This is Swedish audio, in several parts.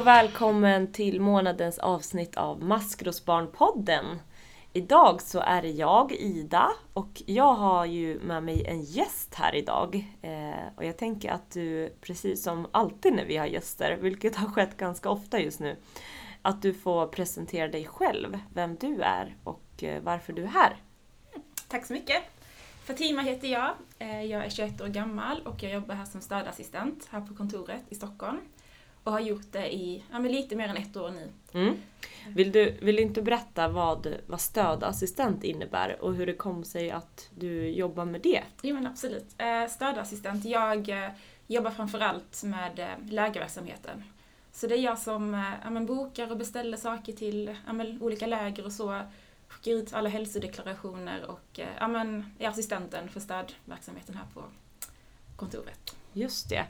och välkommen till månadens avsnitt av Maskrosbarnpodden. Idag så är det jag, Ida, och jag har ju med mig en gäst här idag. Eh, och jag tänker att du, precis som alltid när vi har gäster, vilket har skett ganska ofta just nu, att du får presentera dig själv, vem du är och eh, varför du är här. Tack så mycket. Fatima heter jag. Eh, jag är 21 år gammal och jag jobbar här som stödassistent här på kontoret i Stockholm. Och har gjort det i ja, lite mer än ett år nu. Mm. Vill, du, vill du inte berätta vad, vad stödassistent innebär och hur det kom sig att du jobbar med det? Jo men absolut. Eh, Stödassistent, jag eh, jobbar framförallt med lägerverksamheten. Så det är jag som ja, bokar och beställer saker till ja, olika läger och så skickar ut alla hälsodeklarationer och eh, ja, men, är assistenten för städverksamheten här på kontoret. Just det.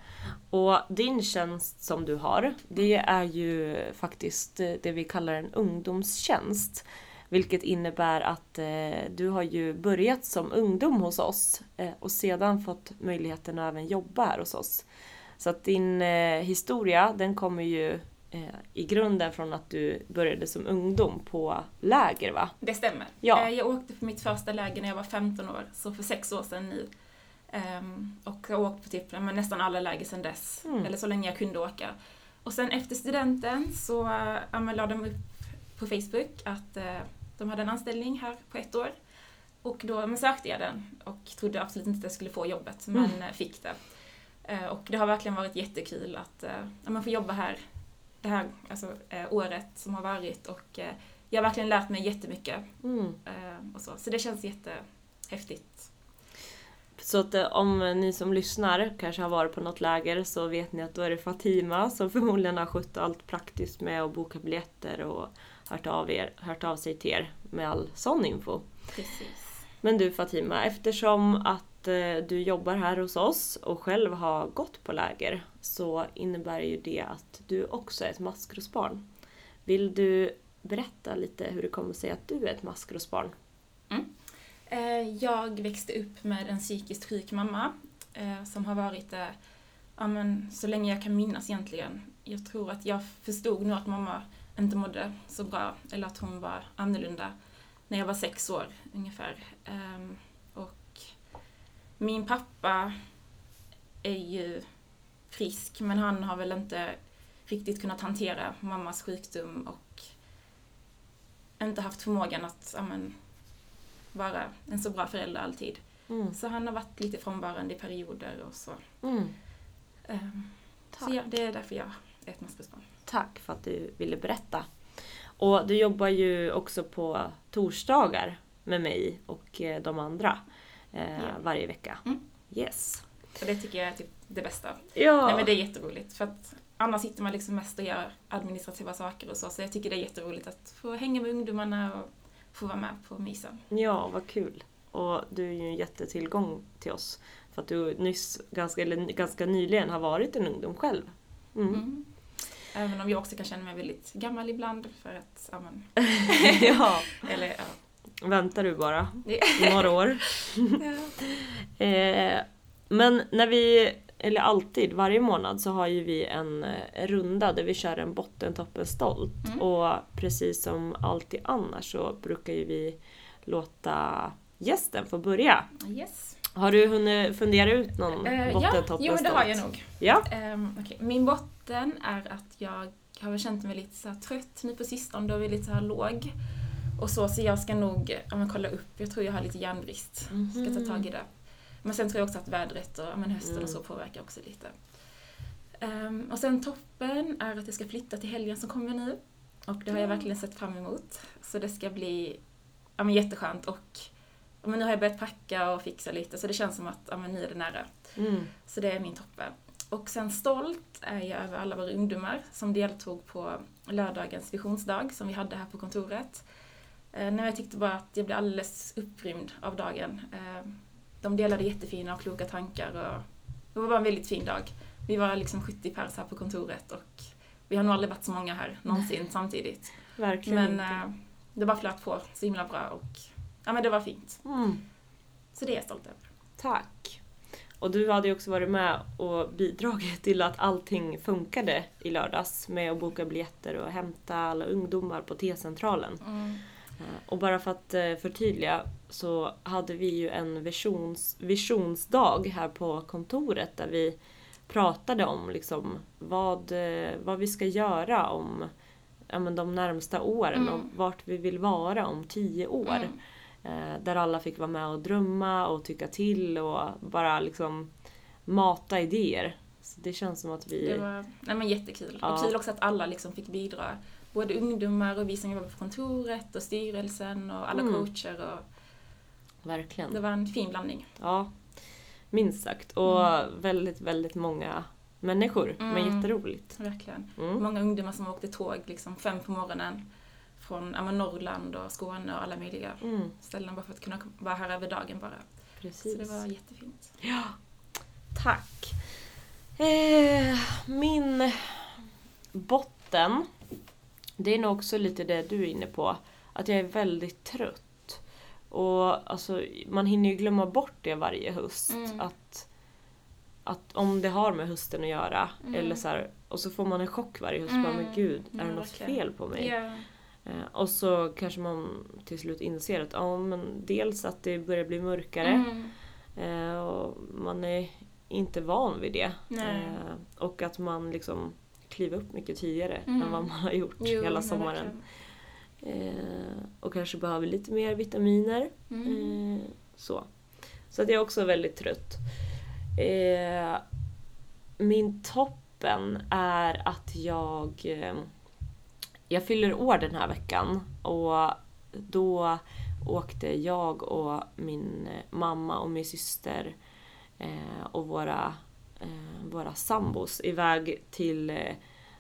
Och din tjänst som du har, det är ju faktiskt det vi kallar en ungdomstjänst. Vilket innebär att eh, du har ju börjat som ungdom hos oss eh, och sedan fått möjligheten att även jobba här hos oss. Så att din eh, historia, den kommer ju eh, i grunden från att du började som ungdom på läger va? Det stämmer. Ja. Eh, jag åkte på mitt första läger när jag var 15 år, så för sex år sedan nu. Um, och jag har åkt på typ, men nästan alla läger sedan dess, mm. eller så länge jag kunde åka. Och sen efter studenten så uh, la de upp på Facebook att uh, de hade en anställning här på ett år. Och då men sökte jag den och trodde absolut inte att jag skulle få jobbet, men mm. fick det. Uh, och det har verkligen varit jättekul att uh, få jobba här det här alltså, eh, året som har varit och eh, jag har verkligen lärt mig jättemycket. Mm. Eh, och så. så det känns jättehäftigt. Så att eh, om ni som lyssnar kanske har varit på något läger så vet ni att då är det Fatima som förmodligen har skött allt praktiskt med att boka biljetter och hört av, er, hört av sig till er med all sån info. Precis. Men du Fatima, eftersom att Eh, du jobbar här hos oss och själv har gått på läger så innebär ju det att du också är ett maskrosbarn. Vill du berätta lite hur det kommer sig att du är ett maskrosbarn? Mm. Eh, jag växte upp med en psykiskt sjuk mamma eh, som har varit det ja, så länge jag kan minnas egentligen. Jag tror att jag förstod nog att mamma inte mådde så bra, eller att hon var annorlunda, när jag var sex år ungefär. Ehm, och min pappa är ju frisk men han har väl inte riktigt kunnat hantera mammas sjukdom och inte haft förmågan att amen, vara en så bra förälder alltid. Mm. Så han har varit lite frånvarande i perioder och så. Mm. Um, så ja, det är därför jag är ett maskrosbarn. Tack för att du ville berätta. Och du jobbar ju också på torsdagar med mig och eh, de andra eh, ja. varje vecka. Mm. Yes. Och det tycker jag är typ det bästa. Ja. Nej men det är jätteroligt för att annars sitter man liksom mest och gör administrativa saker och så, så jag tycker det är jätteroligt att få hänga med ungdomarna och få vara med på mysen. Ja, vad kul. Och du är ju en jättetillgång till oss. För att du nyss, ganska, eller ganska nyligen har varit en ungdom själv. Mm. Mm. Även om jag också kan känna mig väldigt gammal ibland för att, ja men... ja. eller, ja väntar du bara några år. eh, men när vi, eller alltid, varje månad så har ju vi en eh, runda där vi kör en botten, stolt. Mm. Och precis som alltid annars så brukar ju vi låta gästen få börja. Yes. Har du hunnit fundera ut någon uh, botten, ja, jo, det har jag nog. Ja. Um, okay. Min botten är att jag har känt mig lite så trött nu på sistone, då är vi lite så här låg. Och så, så jag ska nog ja, kolla upp. Jag tror jag har lite järnbrist. Mm -hmm. Ska ta tag i det. Men sen tror jag också att vädret och men, hösten mm. och så påverkar också lite. Um, och sen toppen är att jag ska flytta till helgen som kommer nu. Och det har jag verkligen sett fram emot. Så det ska bli ja, men, jätteskönt och men, nu har jag börjat packa och fixa lite så det känns som att ja, men, nu är det nära. Mm. Så det är min toppen. Och sen stolt är jag över alla våra ungdomar som deltog på lördagens visionsdag som vi hade här på kontoret. Eh, jag tyckte bara att jag blev alldeles upprymd av dagen. Eh, de delade jättefina och kloka tankar och det var bara en väldigt fin dag. Vi var liksom 70 pers här på kontoret och vi har nog aldrig varit så många här någonsin samtidigt. Verkligen Men inte. Eh, det bara flöt på så himla bra och ja men det var fint. Mm. Så det är jag stolt över. Tack. och du hade ju också varit med och bidragit till att allting funkade i lördags med att boka biljetter och hämta alla ungdomar på T-centralen. Mm. Och bara för att eh, förtydliga så hade vi ju en visions, visionsdag här på kontoret där vi pratade om liksom vad, eh, vad vi ska göra om ja, men de närmsta åren Mm. och vart vi vill vara om tio år. Mm. Eh, Där alla fick vara med och drömma och tycka till och bara liksom mata idéer. Så det känns som att vi... Det var nej, men jättekul. Ja. Och kul också att alla liksom fick bidra. Både ungdomar och vi som jobbar på kontoret och styrelsen och alla Mm. coacher. Och Verkligen. det var en fin blandning. Ja, minst sagt. Och väldigt, väldigt många människor. Men Mm. jätteroligt. Verkligen. Mm. Många ungdomar som åkte tåg liksom fem på morgonen från ja, men Norrland och Skåne och alla möjliga Mm, ställen bara för att kunna vara här över dagen bara. precis. Så det var jättefint. Tack. Eh, min botten, det är nog också lite det du är inne på. Att jag är väldigt trött. Och alltså, man hinner ju glömma bort det varje höst. Mm. Att, att om det har med hösten att göra. Mm. Eller så här, och så får man en chock varje höst. Mm. Bara, men gud, är det något verkligen. fel på mig? Eh, och så kanske man till slut inser att ja, men dels att det börjar bli mörkare. Mm. Eh, och man är inte van vid det. Nej. Eh, och att man liksom kliver upp mycket tidigare Mm. än vad man har gjort Jo, hela sommaren. Eh, och kanske behöver lite mer vitaminer. Mm. Eh, så. så att jag är också väldigt trött. Eh, min toppen är att jag eh, jag fyller år den här veckan och då åkte jag och min mamma och min syster eh, och våra, våra sambos iväg till eh,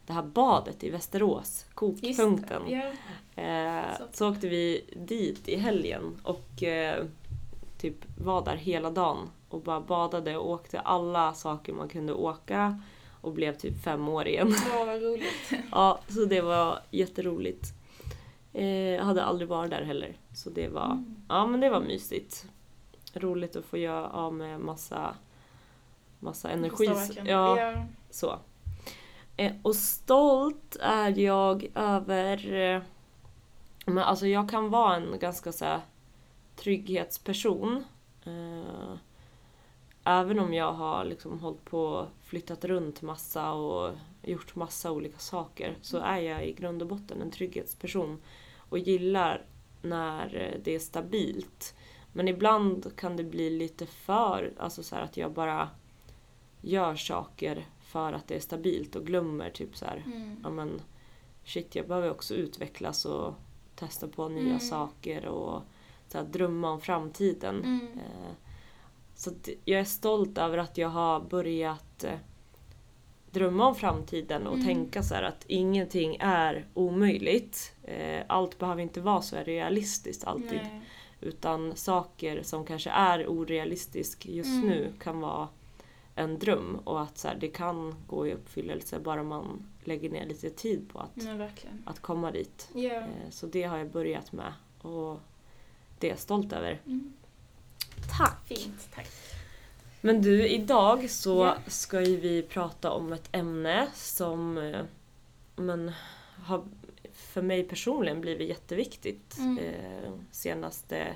det här badet i Västerås, kokpunkten. Ja. Eh, Så. så åkte vi dit i helgen och eh, typ var där hela dagen och bara badade och åkte alla saker man kunde åka och blev typ fem år igen. Åh, vad roligt. ja, så det var jätteroligt. Eh, jag hade aldrig varit där heller så det var, Mm. ja men det var mysigt. Roligt att få göra av med massa, massa energi. Ja. Ja. så. Eh, och stolt är jag över... Eh, men alltså jag kan vara en ganska så här, trygghetsperson. Eh, även om jag har liksom hållit på flyttat runt massa och gjort massa olika saker så är jag i grund och botten en trygghetsperson och gillar när eh, det är stabilt. Men ibland kan det bli lite för, alltså så här att jag bara gör saker för att det är stabilt och glömmer typ så här, Mm. ja men shit jag behöver också utvecklas och testa på nya Mm. saker och så här, drömma om framtiden. Mm. Eh, Så jag är stolt över att jag har börjat eh, drömma om framtiden och Mm. tänka så här att ingenting är omöjligt. Eh, Allt behöver inte vara så realistiskt alltid. Nej. Utan saker som kanske är orealistisk just Mm. nu kan vara en dröm och att så här, det kan gå i uppfyllelse bara man lägger ner lite tid på att, att komma dit. Eh, Så det har jag börjat med och det är jag stolt över. Mm. Tack! Fint, tack. Men du, idag så Ja. ska ju vi prata om ett ämne som eh, men, har för mig personligen blivit jätteviktigt Mm. eh, senaste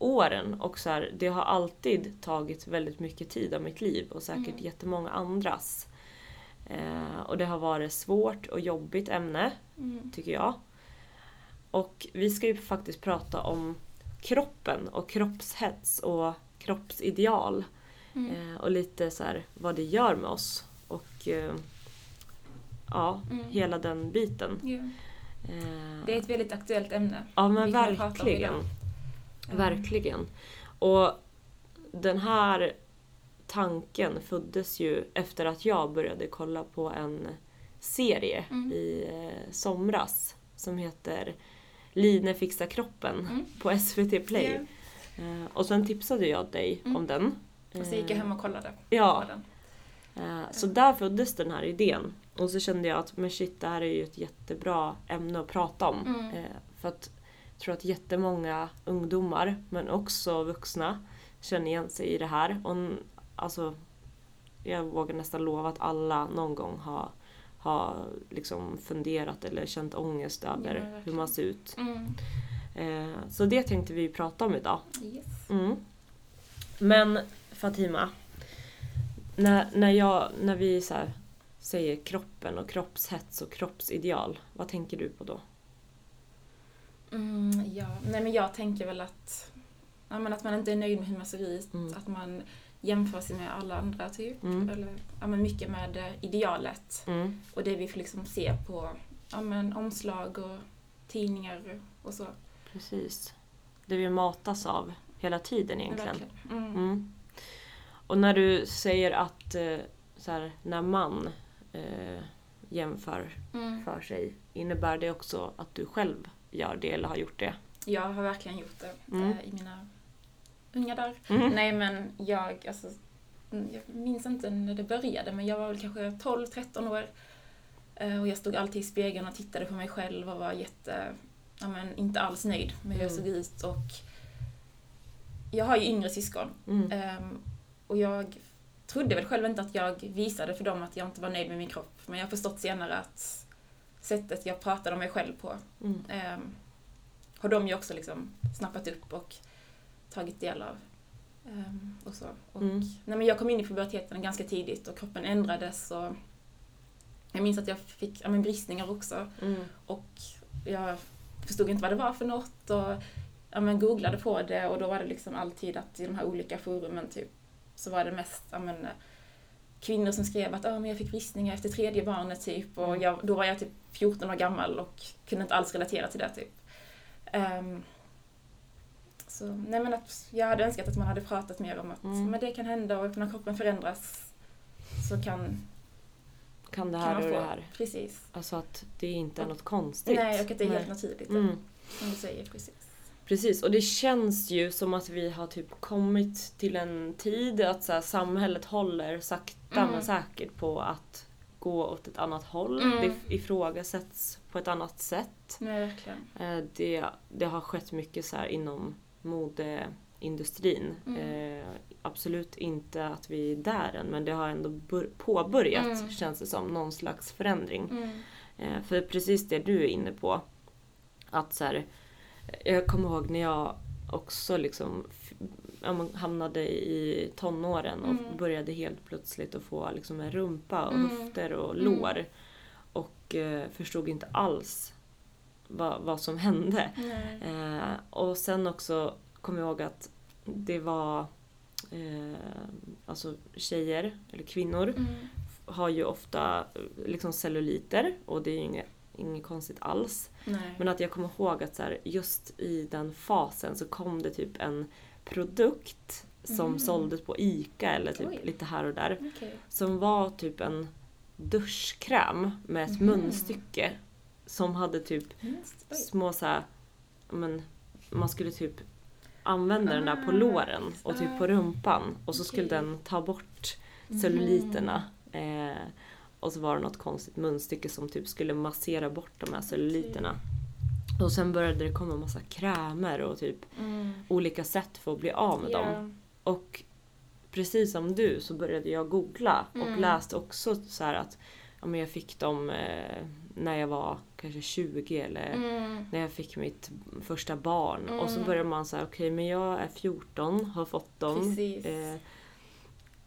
åren. Och så här, det har alltid tagit väldigt mycket tid av mitt liv och säkert Mm. jättemånga andras. Eh, och det har varit svårt och jobbigt ämne, Mm. tycker jag. Och vi ska ju faktiskt prata om kroppen och kroppshets och kroppsideal. Mm. Eh, och lite så här vad det gör med oss. Och eh, ja, Mm. hela den biten. Eh, Det är ett väldigt aktuellt ämne. ja men verkligen. Mm. Verkligen. Och den här tanken föddes ju efter att jag började kolla på en serie Mm. i eh, somras som heter Line fixar kroppen Mm. på SVT Play. Eh, och sen tipsade jag dig Mm. om den. Och så gick jag hem och kollade Ja, på den. Eh, Så där föddes den här idén. Och så kände jag att men shit, det här är ju ett jättebra ämne att prata om. Mm. Eh, För att tror att jättemånga ungdomar, men också vuxna, känner igen sig i det här. Och alltså jag vågar nästan lova att alla någon gång har, har liksom funderat eller känt ångest över verkligen. hur man ser ut. Mm. Eh, så det tänkte vi prata om idag. Yes. Mm. Men Fatima, när, när, jag, när vi så säger kroppen och kroppshets och kroppsideal, vad tänker du på då? Mm, ja, nej men jag tänker väl att, ja, men att man inte är nöjd med hur man ser ut, Mm. att man jämför sig med alla andra typ. Mm. Eller ja, men mycket med eh, idealet. Mm. Och det vi får liksom se på ja, men omslag och tidningar och så. Precis. Det vi matas av hela tiden egentligen. Mm. Och när du säger att eh, så här, när man eh, jämför för sig, innebär det också att du själv gör det eller har gjort det? Jag har verkligen gjort det Mm. eh, i mina unga dagar. Mm. Nej men jag, alltså, mm, jag minns inte när det började men jag var väl kanske 12-13 år. Eh, Och jag stod alltid i spegeln och tittade på mig själv och var jätte, ja men inte alls nöjd med hur jag Mm. såg ut och jag har ju yngre syskon. Ehm, och jag trodde väl själv inte att jag visade för dem att jag inte var nöjd med min kropp men jag har förstått senare att sättet jag pratade om mig själv på Mm. Ehm, har de ju också liksom snappat upp och tagit del av. Ehm, och så. Och, Mm. nej, men jag kom in i puberteten ganska tidigt och kroppen ändrades. Och jag minns att jag fick ja, men bristningar också Mm. och jag förstod inte vad det var för något och ja, men googlade på det och då var det liksom alltid att i de här olika forumen typ så var det mest ja, men, kvinnor som skrev att ah, men jag fick bristningar efter tredje barnet typ och Mm. jag, då var jag typ 14 år gammal och kunde inte alls relatera till det typ. Ehm, så nej men att jag hade önskat att man hade pratat mer om att Mm. men det kan hända och när kroppen förändras så kan, Kan det kan här man och det här. Precis. Alltså att det inte är något konstigt. Nej, och att det är helt naturligt. Mm. Som du säger, precis. Precis, och det känns ju som att vi har typ kommit till en tid att så här, samhället håller sakta Mm. men säkert på att gå åt ett annat håll. Mm. Det ifrågasätts på ett annat sätt. Nej. Eh, Det, det har skett mycket så här inom modeindustrin. Mm. Eh, absolut inte att vi är där än men det har ändå bör- påbörjat Mm. känns det som, någon slags förändring. Mm. Eh, för precis det du är inne på. Att så här, jag kommer ihåg när jag också liksom hamnade i tonåren och Mm. började helt plötsligt att få liksom en rumpa och Mm. höfter och Mm. lår. Och eh, förstod inte alls vad, vad som hände. Eh, och sen också kom jag ihåg att det var eh, alltså tjejer eller kvinnor Mm. har ju ofta liksom celluliter och det är inget, inget konstigt alls. Nej. Men att jag kommer ihåg att så här, just i den fasen så kom det typ en produkt som Mm. såldes på ICA eller typ Oj. lite här och där. Okej. Som var typ en duschkräm med ett Mhm. munstycke som hade typ små så här, men man skulle typ använda den där på Ah, låren och typ på ah. rumpan och så skulle den ta bort Mhm. celluliterna. Eh, och så var det något konstigt munstycke som typ skulle massera bort de här celluliterna. Och sen började det komma massa krämer och typ Mm. olika sätt för att bli av med dem. Ja. Och precis som du så började jag googla och Mm. läste också så att ja, men jag fick dem eh, när jag var kanske 20 eller Mm. när jag fick mitt första barn. Och så Mm. började man säga okej men jag är 14, har fått dem. Eh,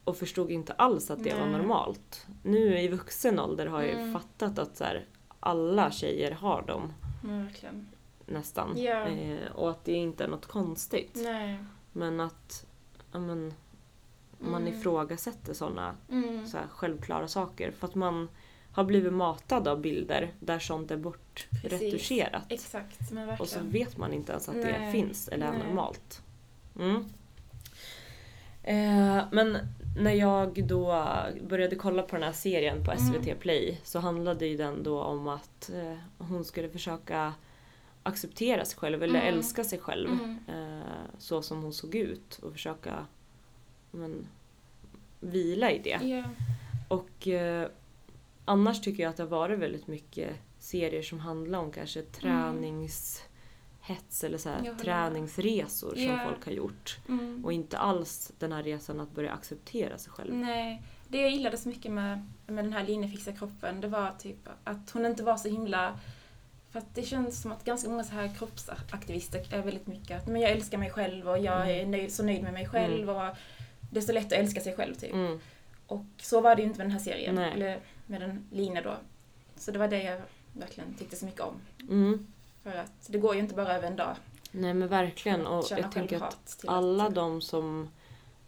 och förstod inte alls att det var Nej. normalt. Nu i vuxen ålder har jag ju Mm. fattat att så här, alla tjejer har dem verkligen. nästan. Ja. Eh, och att det inte är något konstigt. Nej. Men att men, man Mm. ifrågasätter sådana Mm. så här, självklara saker. För att man har blivit matad av bilder där sånt är bortretuscherat. Exakt, men Och så vet man inte ens att det Nej. finns eller är Nej. normalt. Mm. Eh, men när jag då började kolla på den här serien på SVT Mm. Play så handlade ju den då om att eh, hon skulle försöka acceptera sig själv eller Mm. älska sig själv Mm. eh, så som hon såg ut och försöka men, vila i det. Ja. Och eh, annars tycker jag att det har varit väldigt mycket serier som handlar om kanske Mm. Hets eller så här träningsresor som Ja. folk har gjort. Mm. Och inte alls den här resan att börja acceptera sig själv. Nej, det jag gillade så mycket med, med den här Linefixa kroppen, det var typ att hon inte var så himla... För att det känns som att ganska många så här kroppsaktivister är väldigt mycket att men jag älskar mig själv och jag är nöjd, så nöjd med mig själv och det är så lätt att älska sig själv typ. Mm. Och så var det ju inte med den här serien, Nej. eller med den Line då. Så det var det jag verkligen tyckte så mycket om. Mm. För att det går ju inte bara över en dag. Nej men verkligen. Och känna jag tänker att alla att, de som,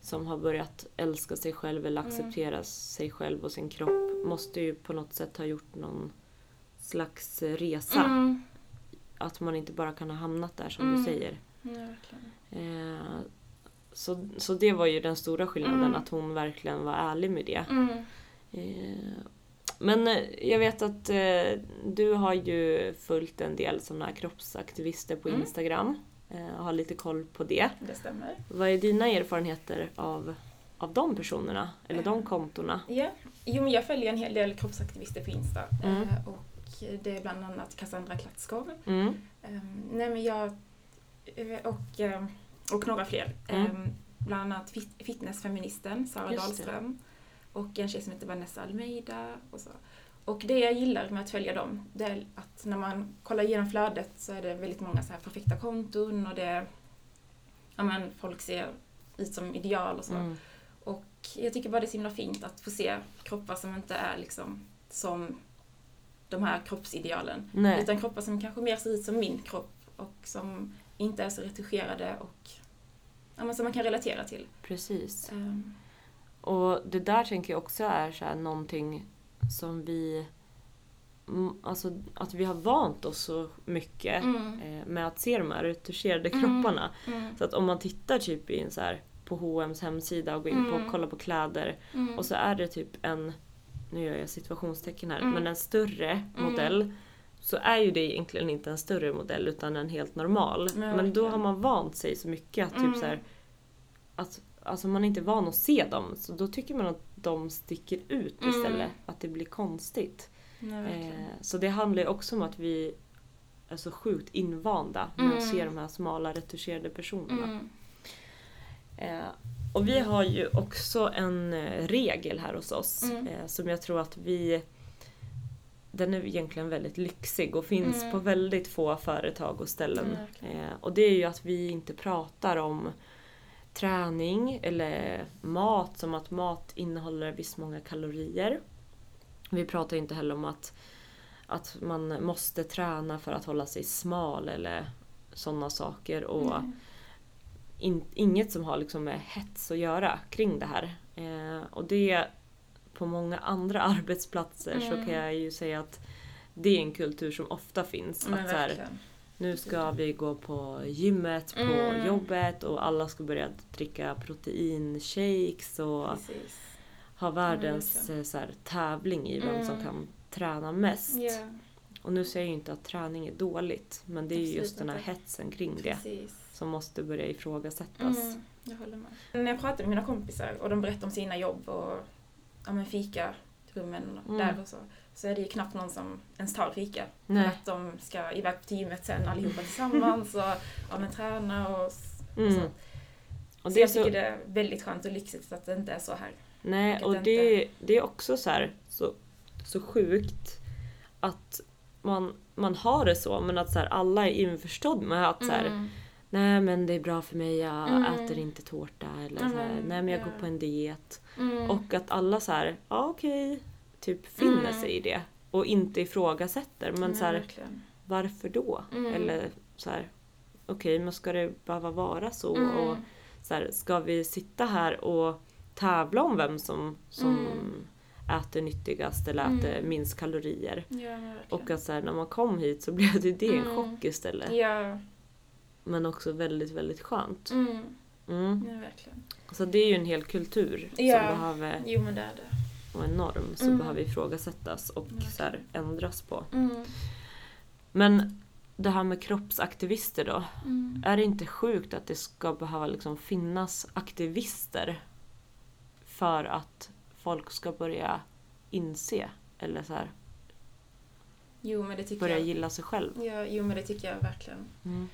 som har börjat älska sig själv eller Mm. acceptera sig själv och sin kropp måste ju på något sätt ha gjort någon slags resa. Mm. Att man inte bara kan ha hamnat där som Mm. du säger. Ja. Eh, så, så det var ju den stora skillnaden, Mm. att hon verkligen var ärlig med det. Mm. Eh, men eh, jag vet att eh, du har ju följt en del sådana kroppsaktivister på Mm. Instagram. Eh, har lite koll på det. Det stämmer. Vad är dina erfarenheter av, av de personerna? Eller de Eh. kontona? Ja, jo men jag följer en hel del kroppsaktivister på Insta. Mm. Eh, och det är bland annat Cassandra Klatskov. Mm. Um, nej men jag... eh, Och, ehm, och några fler. Mm. Ehm, bland annat fit- fitnessfeministen Sara Just det. Och en tjej som heter Vanessa Almeida. Och, så. och det jag gillar med att följa dem, det är att när man kollar igenom flödet så är det väldigt många så här perfekta konton och det... Ja men folk ser ut som ideal och så. Mm. Och jag tycker bara det är så himla fint att få se kroppar som inte är liksom som de här kroppsidealen. Nej, Utan kroppar som kanske mer ser ut som min kropp och som inte är så retuscherade och ja, men som man kan relatera till. precis. Ehm, Och det där tänker jag också är så här någonting som vi... mm, Alltså att vi har vant oss så mycket mm, eh, med att se de här retuscherade Mm. kropparna. mm, Så att om man tittar typ i en så här på H&M's hemsida och går in på Mm. och kollar på kläder mm, och så är det typ en, nu gör jag situationstecken här, Mm. men en större modell så är ju det egentligen inte en större modell utan en helt normal. Ja, men då har man vant sig så mycket att typ Mm. så här, att alltså man är inte van att se dem så då tycker man att de sticker ut Mm. istället. Att det blir konstigt. verkligen. Eh, så det handlar ju också om att vi är så sjukt invanda med att Mm. se de här smala retuscherade personerna. Mm, Eh, och vi har ju också en eh, regel här hos oss Mm. eh, som jag tror att vi den är egentligen väldigt lyxig och finns Mm. på väldigt få företag och ställen. Mm, eh, och det är ju att vi inte pratar om träning eller mat som att mat innehåller visst många kalorier. Vi pratar inte heller om att, att man måste träna för att hålla sig smal eller sådana saker. Och Mm. in, inget som har liksom med hets att göra kring det här. Eh, och det på många andra arbetsplatser så Mm. kan jag ju säga att det är en kultur som ofta finns. Men att så här. Nu ska vi gå på gymmet på Mm. jobbet och alla ska börja dricka proteinshakes och Precis. ha världens eh, så här, tävling i vem som Mm. kan träna mest. Ja, Och nu säger jag ju inte att träning är dåligt men det är Absolut just den här inte. hetsen kring det precis. som måste börja ifrågasättas. Mm, jag håller med. När jag pratar med mina kompisar och de berättar om sina jobb och ja, men fika rummen Mm. där och så, så är det ju knappt någon som ens tar fika. För att de ska iväg på gymmet sen allihopa tillsammans och ja, men träna och, s- och Mm. så. Och så det jag så, tycker det är väldigt skönt och lyxigt att det inte är så här. nej, och inte- det, det är också så här så, så sjukt att man, man har det så men att så här, alla är införstådd med att så här, Mm. nej men det är bra för mig, jag Mm. äter inte tårta eller så här, Mm, nej men jag ja. går på en diet. Mm. Och att alla så här, ja okej, typ finner Mm. sig i det. Och inte ifrågasätter. Men Ja, så här, varför då? Mm. Eller så här, okej men ska det behöva vara så? Mm. Och så här, ska vi sitta här och tävla om vem som, som Mm. äter nyttigast eller Mm. äter minst kalorier? Ja. Och att så här, när man kom hit så blev det det en Mm. chock istället. Ja. Men också väldigt, väldigt skönt. Mm. Mm. ja. Så det är ju en hel kultur Ja. som behöver, Jo men det är det. Och en norm som Mm. behöver ifrågasättas och så här, ändras på. Mm. Men det här med kroppsaktivister då. Mm. Är det inte sjukt att det ska behöva liksom finnas aktivister för att folk ska börja inse eller så här, Jo men det tycker börja jag. gilla sig själv? Ja, jo men det tycker jag verkligen. Mm.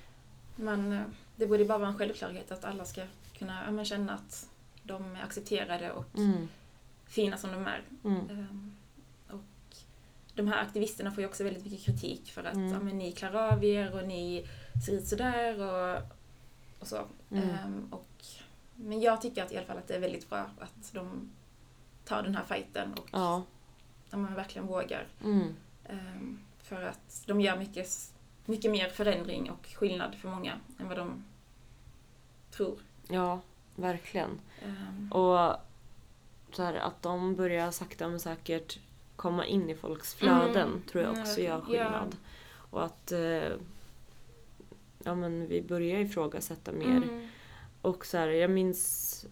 man, eh, det borde bara vara en självklarhet att alla ska kunna ja, men känna att de är accepterade och Mm. Fina som de är. Mm. Ehm, och de här aktivisterna får ju också väldigt mycket kritik för att Mm. ja, men ni klarar av er och ni ser ut sådär och, och så. Mm. Ehm, och, men jag tycker att i alla fall att det är väldigt bra att de tar den här fighten och Ja. de verkligen vågar. Mm. Ehm, för att de gör mycket, mycket mer förändring och skillnad för många än vad de tror. Ja, verkligen. Och så här, att de börjar sakta men säkert komma in i folks flöden Mm. tror jag Ja, också gör ja. skillnad. Och att eh, ja, men vi börjar ifrågasätta mer. mm, Och så här, jag minns...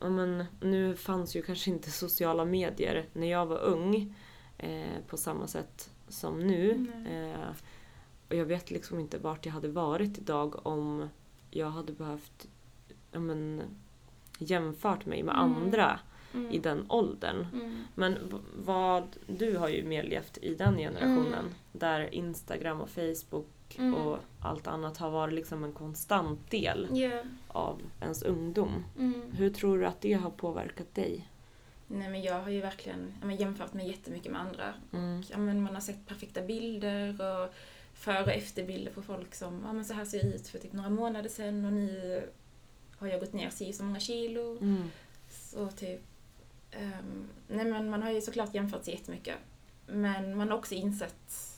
Ja, men, nu fanns ju kanske inte sociala medier när jag var ung eh, på samma sätt som nu. Eh, och jag vet liksom inte vart jag hade varit idag om jag hade behövt ja, men, jämfört mig med Mm. andra mm, i den åldern. mm, Men vad, du har ju mer levt i den generationen Mm. där Instagram och Facebook Mm. och allt annat har varit liksom en konstant del ja, av ens ungdom. mm. Hur tror du att det har påverkat dig? Nej men jag har ju verkligen men jämfört mig jättemycket med andra. Mm. Ja, men man har sett perfekta bilder och före och efterbilder på folk som ja, men så här ser det ut för typ några månader sedan och nu har jag gått ner si så många kilo. Mm. Så typ, ehm, nej men man har ju såklart jämfört sig jättemycket. Men man har också insett,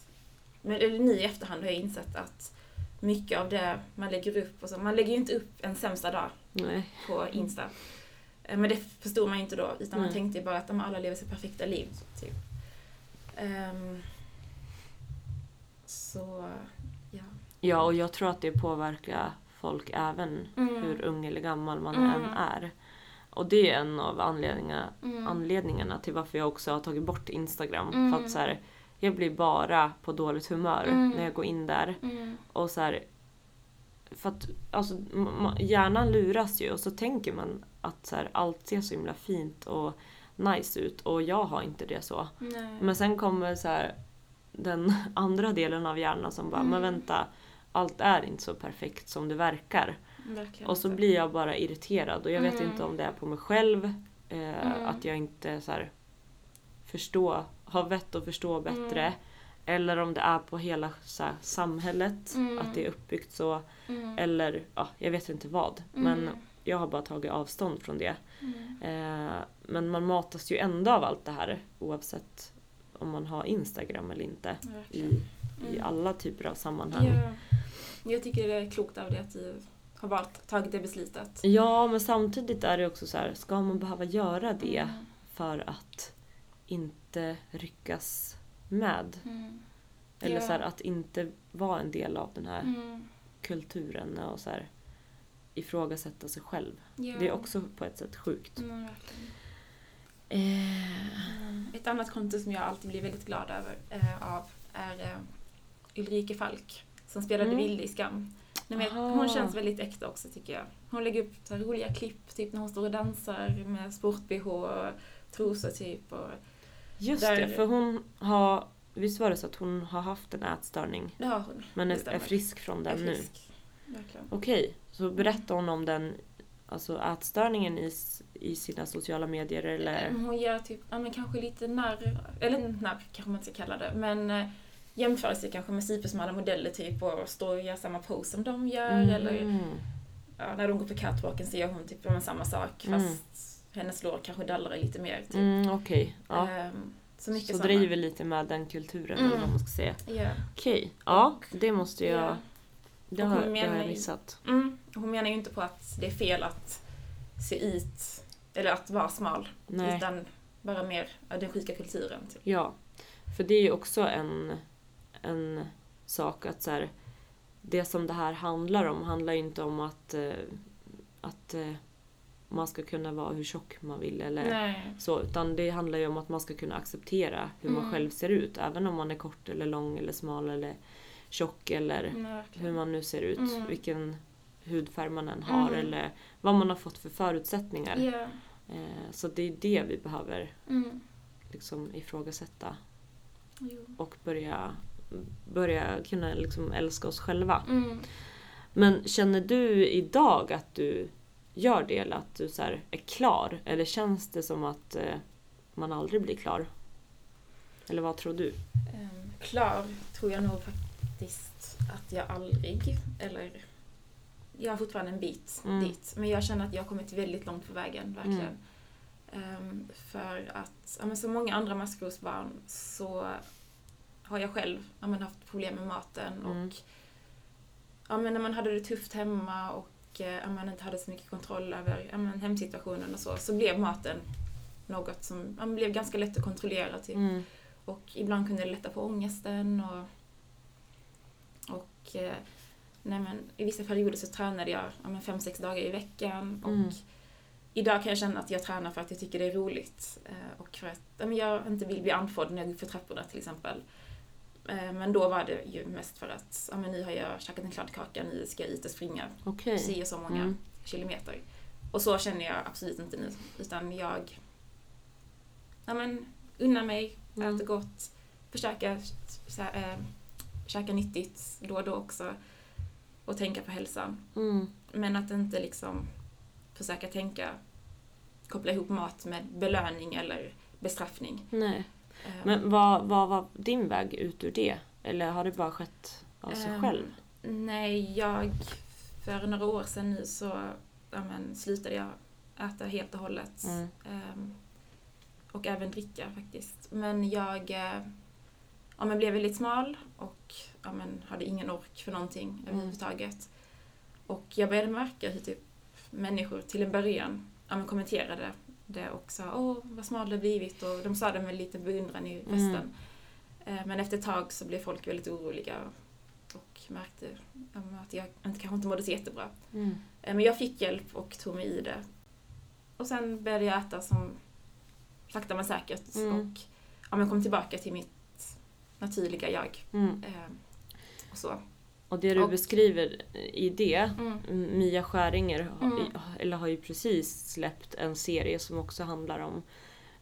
men, eller nu i efterhand har jag insett att mycket av det man lägger upp, och så, man lägger ju inte upp en sämsta dag Nej. på Insta. Eh, Men det förstod man ju inte då, utan man Nej. tänkte ju bara att de alla lever sitt perfekta liv. Typ. Ehm, så, ja. Ja, och jag tror att det påverkar folk även Mm. hur ung eller gammal man Mm. än är. Och det är en av anledningarna, Mm. anledningarna till varför jag också har tagit bort Instagram. Mm. För att så här, jag blir bara på dåligt humör Mm. när jag går in där. Mm. Och så här, för att alltså, hjärnan luras ju och så tänker man att så här, allt ser så himla fint och nice ut och jag har inte det så. Nej. Men sen kommer så här, den andra delen av hjärnan som bara, Mm. men vänta, allt är inte så perfekt som det verkar. Verkligen Och så inte. blir jag bara irriterad och jag vet Mm. inte om det är på mig själv, eh, Mm. att jag inte så här, förstå, har vett att förstå bättre. Mm. Eller om det är på hela så här, samhället, Mm. att det är uppbyggt så. Mm. Eller ja, jag vet inte vad. Mm. Men jag har bara tagit avstånd från det. Mm. Eh, men man matas ju ändå av allt det här oavsett om man har Instagram eller inte. I, Verkligen. i Mm. alla typer av sammanhang. Ja. Jag tycker det är klokt av dig att du har valt, tagit det beslutet. Ja, men samtidigt är det också så här, ska man behöva göra det Mm. för att inte ryckas med? Mm. Eller Ja. så här, att inte vara en del av den här Mm. kulturen och så här, ifrågasätta sig själv. Ja. Det är också på ett sätt sjukt. Mm. Eh, Mm. Ett annat konto som jag alltid blir väldigt glad över, eh, av är eh, Ulrike Falk som spelade Mm. Vilde i Skam. Aha. hon känns väldigt äkta också tycker jag. Hon lägger upp så roliga klipp typ när hon står och dansar med sport-bh och trosor typ. Och just Där- det, för hon har... Visst var det så att hon har haft en ätstörning det har hon. men är, är frisk från den är nu? frisk. Verkligen. Okej, så berättar hon om den alltså ätstörningen i, i sina sociala medier eller? Hon gör typ, ja men kanske lite narr, eller narr kanske man inte ska kalla det, men eh, jämför sig kanske med supersmala modeller typ och står och gör samma pose som de gör eller Mm. ja, när de går på catwalken så gör hon typ samma sak Mm. fast hennes lår kanske dallrar lite mer. Typ. Mm, Okej, ja. Ehm, så mycket Så såna. driver lite med den kulturen Mm. eller vad man ska säga. Ja. Okej, ja det måste jag... Ja. Det har, hon det har menar jag missat. Mm. Hon menar ju inte på att det är fel att se ut, eller att vara smal, Nej. utan bara mer den sjuka kulturen. Typ. Ja, för det är ju också en, en sak att så här, det som det här handlar om handlar ju inte om att, eh, att eh, man ska kunna vara hur tjock man vill eller Nej. så, utan det handlar ju om att man ska kunna acceptera hur man Mm. själv ser ut, även om man är kort eller lång eller smal eller tjock eller verkligen. hur man nu ser ut, Mm. vilken hudfärg man än har Mm. eller vad man har fått för förutsättningar. Eh, så det är det vi behöver Mm. liksom ifrågasätta Jo. och börja, börja kunna liksom älska oss själva. Mm. Men känner du idag att du gör det eller att du så här är klar? Eller känns det som att eh, man aldrig blir klar? Eller vad tror du? Um, klar tror jag nog faktiskt att jag aldrig, eller jag har fortfarande en bit Mm. dit. Men jag känner att jag har kommit väldigt långt på vägen, verkligen. Ehm, för att, ja, men som många andra maskrosbarn så har jag själv ja, men haft problem med maten Mm. och ja, men när man hade det tufft hemma och eh, ja, man inte hade så mycket kontroll över ja, men hemsituationen och så, så blev maten något som ja, blev ganska lätt att kontrollera. Typ. Mm. Och ibland kunde det lätta på ångesten och, och eh, nej men, i vissa perioder så tränade jag ja, men fem, sex dagar i veckan och Mm. idag kan jag känna att jag tränar för att jag tycker det är roligt eh, och för att ja, men jag inte vill bli andfådd när jag går upp för trapporna till exempel. Eh, Men då var det ju mest för att ja, men nu har jag käkat en kladdkaka, nu ska jag ut och springa si och så många Mm. kilometer. Och så känner jag absolut inte nu. Utan jag ja, men, unnar mig, Mm. äter gott, försöka så här, äh, käka nyttigt då och då också. Och tänka på hälsan. Mm. Men att inte liksom försöka tänka, koppla ihop mat med belöning eller bestraffning. Nej. Eh, Men vad, vad var din väg ut ur det? Eller har det bara skett av sig Ehm, själv? Nej, jag... För några år sedan nu så ja, men, slutade jag äta helt och hållet. Mm. Ehm, och även dricka faktiskt. Men jag eh, ja, men blev väldigt smal och ja, men, hade ingen ork för någonting Mm. överhuvudtaget. Och jag började märka hur typ, människor till en början ja, men, kommenterade det och sa åh vad smal du har blivit och de sa det med lite beundran i Mm. rösten. Eh, Men efter ett tag så blev folk väldigt oroliga och märkte att jag kanske inte mådde så jättebra. Mm. Eh, Men jag fick hjälp och tog mig i det. Och sen började jag äta som sakta men säkert Mm. och ja, men kom tillbaka till mitt naturliga jag. Mm. Eh, och så. Och det du Och- beskriver i det, Mm. Mia Skäringer Mm. eller har ju precis släppt en serie som också handlar om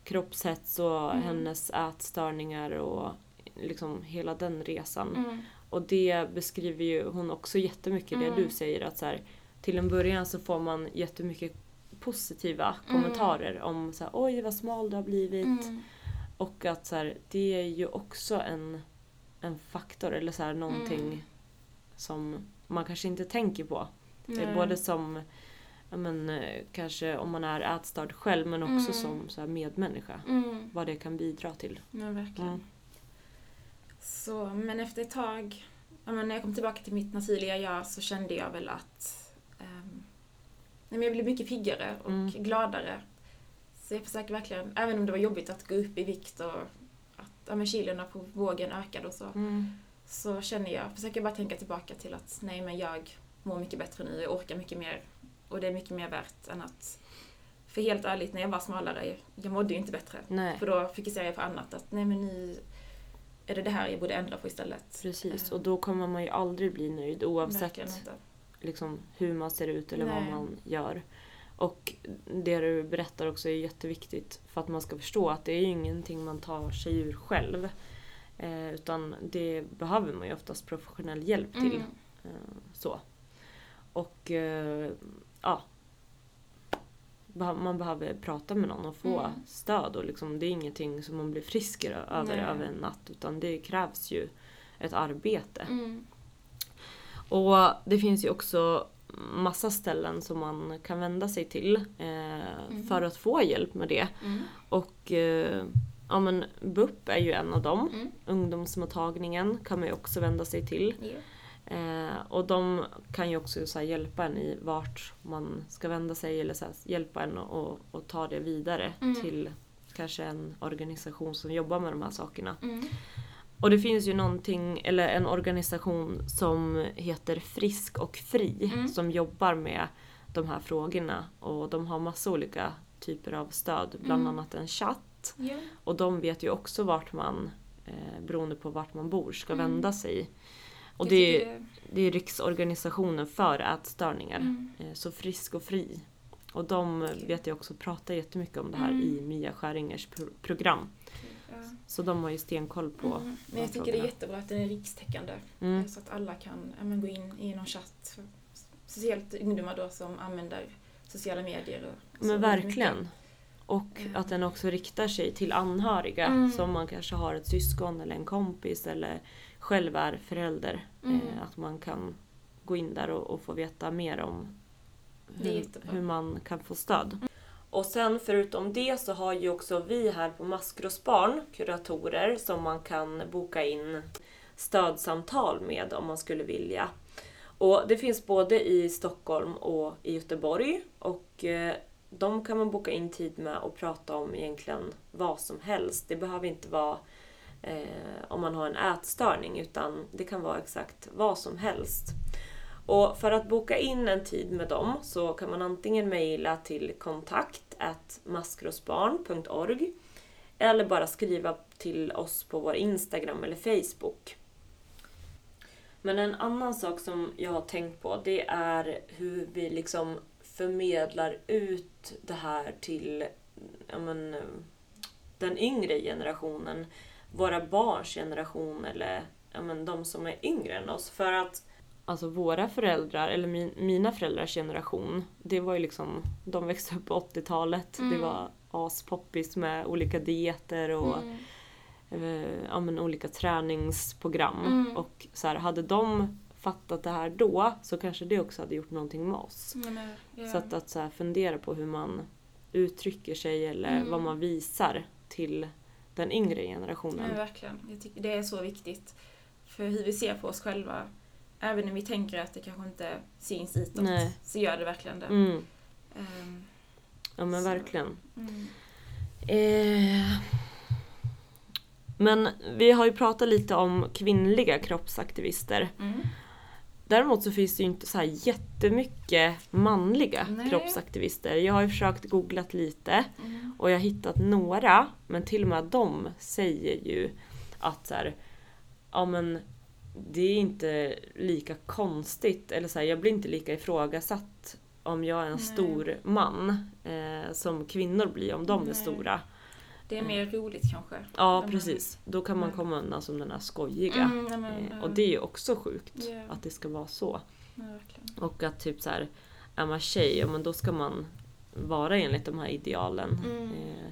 kroppshets och Mm. hennes ätstörningar och liksom hela den resan. Mm. Och det beskriver ju hon också jättemycket det Mm. du säger att så här, till en början så får man jättemycket positiva Mm. kommentarer om så här, oj vad smal du har blivit. Mm. Och att så här, det är ju också en, en faktor eller så här, någonting Mm. Som man kanske inte tänker på. Nej. både som men, eh, kanske om man är ätstörd själv men också Mm. som så här, medmänniska. Mm. Vad det kan bidra till. Ja, verkligen. Mm. Så, men efter ett tag, men när jag kom tillbaka till mitt naturliga jag så kände jag väl att men jag blev mycket piggare och Mm. gladare. Så jag försöker verkligen, även om det var jobbigt att gå upp i vikt och att ja, men kilorna på vågen ökade och så, så känner jag, försöker bara tänka tillbaka till att nej men jag mår mycket bättre nu, jag orkar mycket mer och det är mycket mer värt än att för helt ärligt, när jag var smalare, jag mådde ju inte bättre. Nej, För då fokuserar jag på annat. Att nej men nu är det det här jag borde ändra på istället. precis. Eh, Och då kommer man ju aldrig bli nöjd oavsett liksom, hur man ser ut eller vad Nej. man gör. Och det du berättar också är jätteviktigt för att man ska förstå att det är ju ingenting man tar sig ur själv. Eh, utan det behöver man ju oftast professionell hjälp till. Mm. Eh, så. Och eh, ja. Man behöver prata med någon och få Mm. stöd. Och liksom, det är ingenting som man blir frisk över Nej. över en natt. Utan det krävs ju ett arbete. Mm. Och det finns ju också massa ställen som man kan vända sig till eh, för att få hjälp med det. Mm. Och eh, ja, men BUP är ju en av dem. Mm. Ungdomsmottagningen kan man ju också vända sig till. Ja. Eh, och de kan ju också så hjälpa en i vart man ska vända sig eller så hjälpa en och, och ta det vidare Mm. till kanske en organisation som jobbar med de här sakerna. Mm. Och det finns ju någonting, eller en organisation som heter Frisk och Fri Mm. som jobbar med de här frågorna och de har massa olika typer av stöd, bland Mm. annat en chatt. Ja. Och de vet ju också vart man, eh, beroende på vart man bor, ska Mm. vända sig. Och Jag det är, det är Riksorganisationen för ätstörningar, Mm. eh, så Frisk och Fri. Och de Okej. vet jag också pratar jättemycket om det här Mm. i Mia Skäringers pro- program. Ja. Så de har ju stenkoll på Mm. Men jag tycker det är frågorna. jättebra att den är rikstäckande. Mm. Så att alla kan ja, gå in i någon chatt speciellt ungdomar då som använder sociala medier. Och Men verkligen. mycket. Och Mm. att den också riktar sig till anhöriga Mm. som man kanske har ett syskon eller en kompis eller själv är förälder. Mm. Eh, att man kan gå in där och, och få veta mer om hur, hur man kan få stöd. Och sen förutom det så har ju också vi här på Maskrosbarn kuratorer som man kan boka in stödsamtal med om man skulle vilja. Och det finns både i Stockholm och i Göteborg och eh, de kan man boka in tid med och prata om egentligen vad som helst. Det behöver inte vara eh, om man har en ätstörning utan det kan vara exakt vad som helst. Och för att boka in en tid med dem så kan man antingen mejla till kontakt maskrosbarn.org eller bara skriva till oss på vår Instagram eller Facebook. Men en annan sak som jag har tänkt på det är hur vi liksom förmedlar ut det här till ja men, den yngre generationen. Våra barns generation eller ja men, de som är yngre än oss. För att Alltså våra föräldrar, eller min, mina föräldrars generation, det var ju liksom, de växte upp på 80-talet. Det Mm. var aspoppis med olika dieter och Mm. eh, ja, men olika träningsprogram. Mm. Och så här, hade de fattat det här då så kanske det också hade gjort någonting med oss. Eh, ja. Så att, att så fundera på hur man uttrycker sig eller Mm. vad man visar till den yngre Ja, generationen. verkligen. Jag tycker det är så viktigt. För hur vi ser på oss själva, även när vi tänker att det kanske inte syns utåt, Nej. så gör det verkligen det. Mm. Ehm, Ja men Så. verkligen. mm. Eh, men vi har ju pratat lite om kvinnliga kroppsaktivister. Mm. Däremot så finns det ju inte så här jättemycket manliga Nej. kroppsaktivister. Jag har ju försökt googlat lite Mm. och jag har hittat några, men till och med de säger ju att så här, ja men det är inte lika konstigt, eller så här, jag blir inte lika ifrågasatt om jag är en Nej. stor man eh, som kvinnor blir om de är Nej. stora. Det är mer roligt kanske. Ja precis, då kan man Mm. komma undan som den här skojiga. Mm, nej, men, Eh, och det är ju också sjukt Ja. att det ska vara så. Ja. Och att typ så här, är man tjej, ja men då ska man vara enligt de här idealen. Mm. Eh,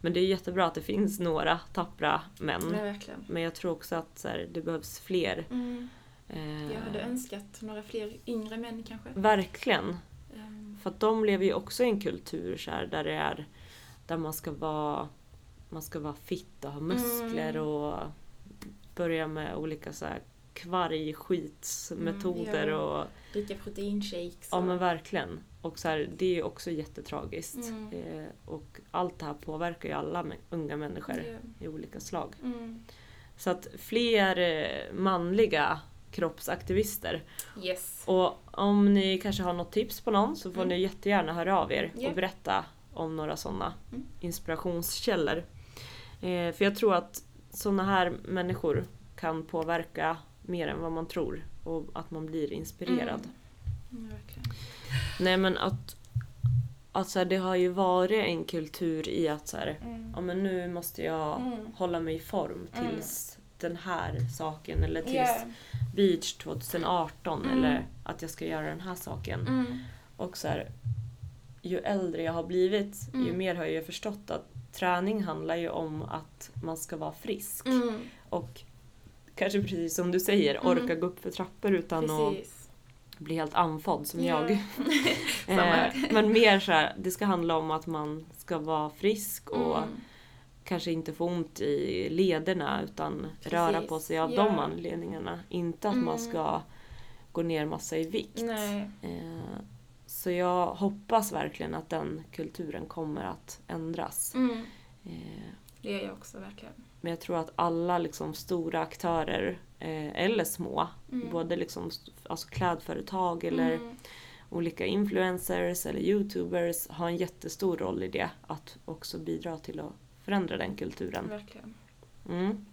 men det är jättebra att det finns några tappra män. Ja. Men jag tror också att så här, det behövs fler. Mm. Eh, Jag hade önskat några fler yngre män kanske. verkligen. Ehm, För att de lever ju också i en kultur så här, där det är där man ska vara man ska vara fit och ha muskler Mm. och börja med olika så här kvargskitsmetoder Mm, och Dricka proteinshakes. Ja men verkligen. Och så här, det är ju också jättetragiskt. Mm. Eh, och allt det här påverkar ju alla unga människor Ja. i olika slag. Mm. Så att fler eh, manliga kroppsaktivister. Yes. Och om ni kanske har något tips på någon så får Mm. ni jättegärna höra av er Ja. och berätta om några sådana Mm. inspirationskällor. Eh, för jag tror att sådana här människor kan påverka mer än vad man tror och att man blir inspirerad. Mm, verkligen. Nej men att, att så här, det har ju varit en kultur i att så här, Mm. ja men nu måste jag Mm. hålla mig i form tills den här saken eller tills Ja. beach 2018 Mm. eller att jag ska göra den här saken. Mm. Och så här, ju äldre jag har blivit ju Mm. mer har jag förstått att träning handlar ju om att man ska vara frisk. Mm. Och kanske precis som du säger, Mm. orka gå upp för trappor utan att Precis. bli helt andfådd som Ja. jag. Eh, men mer så här, det ska handla om att man ska vara frisk och Mm. kanske inte få ont i lederna utan röra Precis, på sig av ja. de anledningarna. Inte att man Mm. ska gå ner massa i vikt. Nej. Så jag hoppas verkligen att den kulturen kommer att ändras. Mm. Eh, Det gör jag också verkligen. men jag tror att alla liksom stora aktörer, eh, eller små, Mm. både liksom, alltså klädföretag eller Mm. olika influencers eller youtubers har en jättestor roll i det. Att också bidra till att förändra den kulturen. Verkligen. Mm.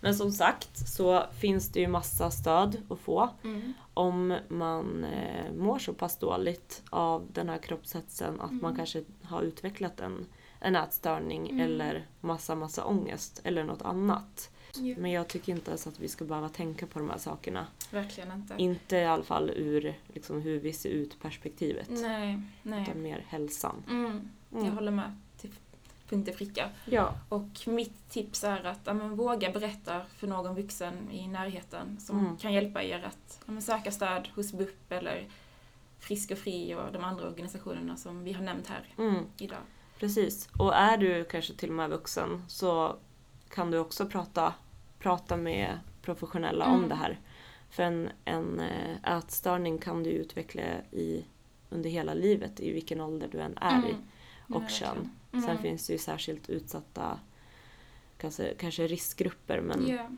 Men som sagt så finns det ju massa stöd att få Mm. om man eh, mår så pass dåligt av den här kroppshetsen att man Mm. kanske har utvecklat en en ätstörning Mm. eller massa, massa ångest eller något annat. Ja. Men jag tycker inte ens att vi ska behöva tänka på de här sakerna. Verkligen inte. Inte i alla fall ur liksom, hur vi ser ut perspektivet. Nej, nej. Utan mer hälsan. Mm. Jag Mm. håller med punkt och pricka. Ja. Och mitt tips är att ja, men, våga berätta för någon vuxen i närheten som Mm. kan hjälpa er att ja, men, söka stöd hos BUP eller Frisk och Fri och de andra organisationerna som vi har nämnt här Mm. idag. Precis. Och är du kanske till och med vuxen så kan du också prata, prata med professionella om Mm. det här. För en, en eh, ätstörning kan du utveckla i, under hela livet i vilken ålder du än är i. Mm. och kön. Verkligen. Sen Mm. finns det ju särskilt utsatta kanske, kanske riskgrupper men Ja.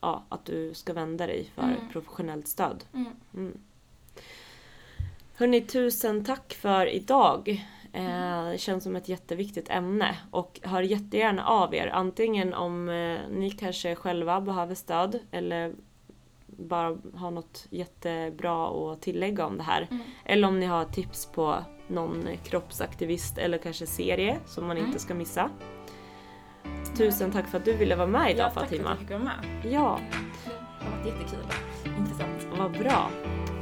ja, att du ska vända dig för Mm. professionellt stöd. Mm. Mm. Hörni, tusen tack för idag. Eh, det känns som ett jätteviktigt ämne och hör jättegärna av er. Antingen om eh, ni kanske själva behöver stöd eller bara har något jättebra att tillägga om det här. Mm. Eller om ni har tips på någon kroppsaktivist eller kanske serie som man Mm. inte ska missa. Tusen tack för att du ville vara med idag Ja, tack för att Fatima. jag fick vara med. Ja, Det har varit jättekul och intressant. vad bra.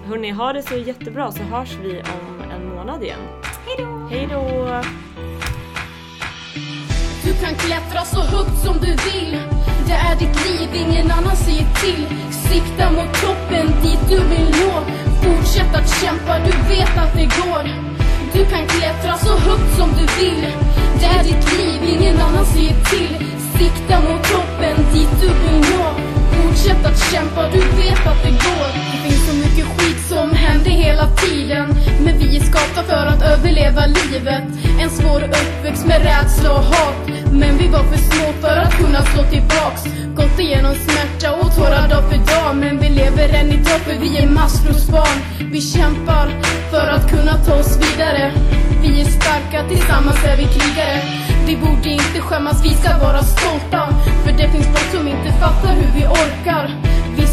Hörni, ha det så jättebra så hörs vi om en månad igen. Hejdå! Hej då! Du kan klättra så högt som du vill Det är ditt liv, ingen annan säger till Sikta mot toppen, dit du vill nå Fortsätt att kämpa, du vet att det går du kan klättra så högt som du vill. Det är ditt liv, ingen annan säger till. Sikta mot toppen, dit du vill nå. Fortsätt att kämpa, du vet att det går. Det finns så mycket skit som händer hela tiden. Men vi är skapta för att överleva livet. En svår uppväxt med rädsla och hat. Men vi var för små för att kunna slå tillbaks. Gått igenom smärta och tårar dag för dag. Men vi lever än idag för vi är maskrosbarn. Vi kämpar för att kunna ta oss vidare. Vi är starka, tillsammans är vi krigare. Vi borde inte skämmas, vi ska vara stolta. För det finns folk som inte fattar hur vi orkar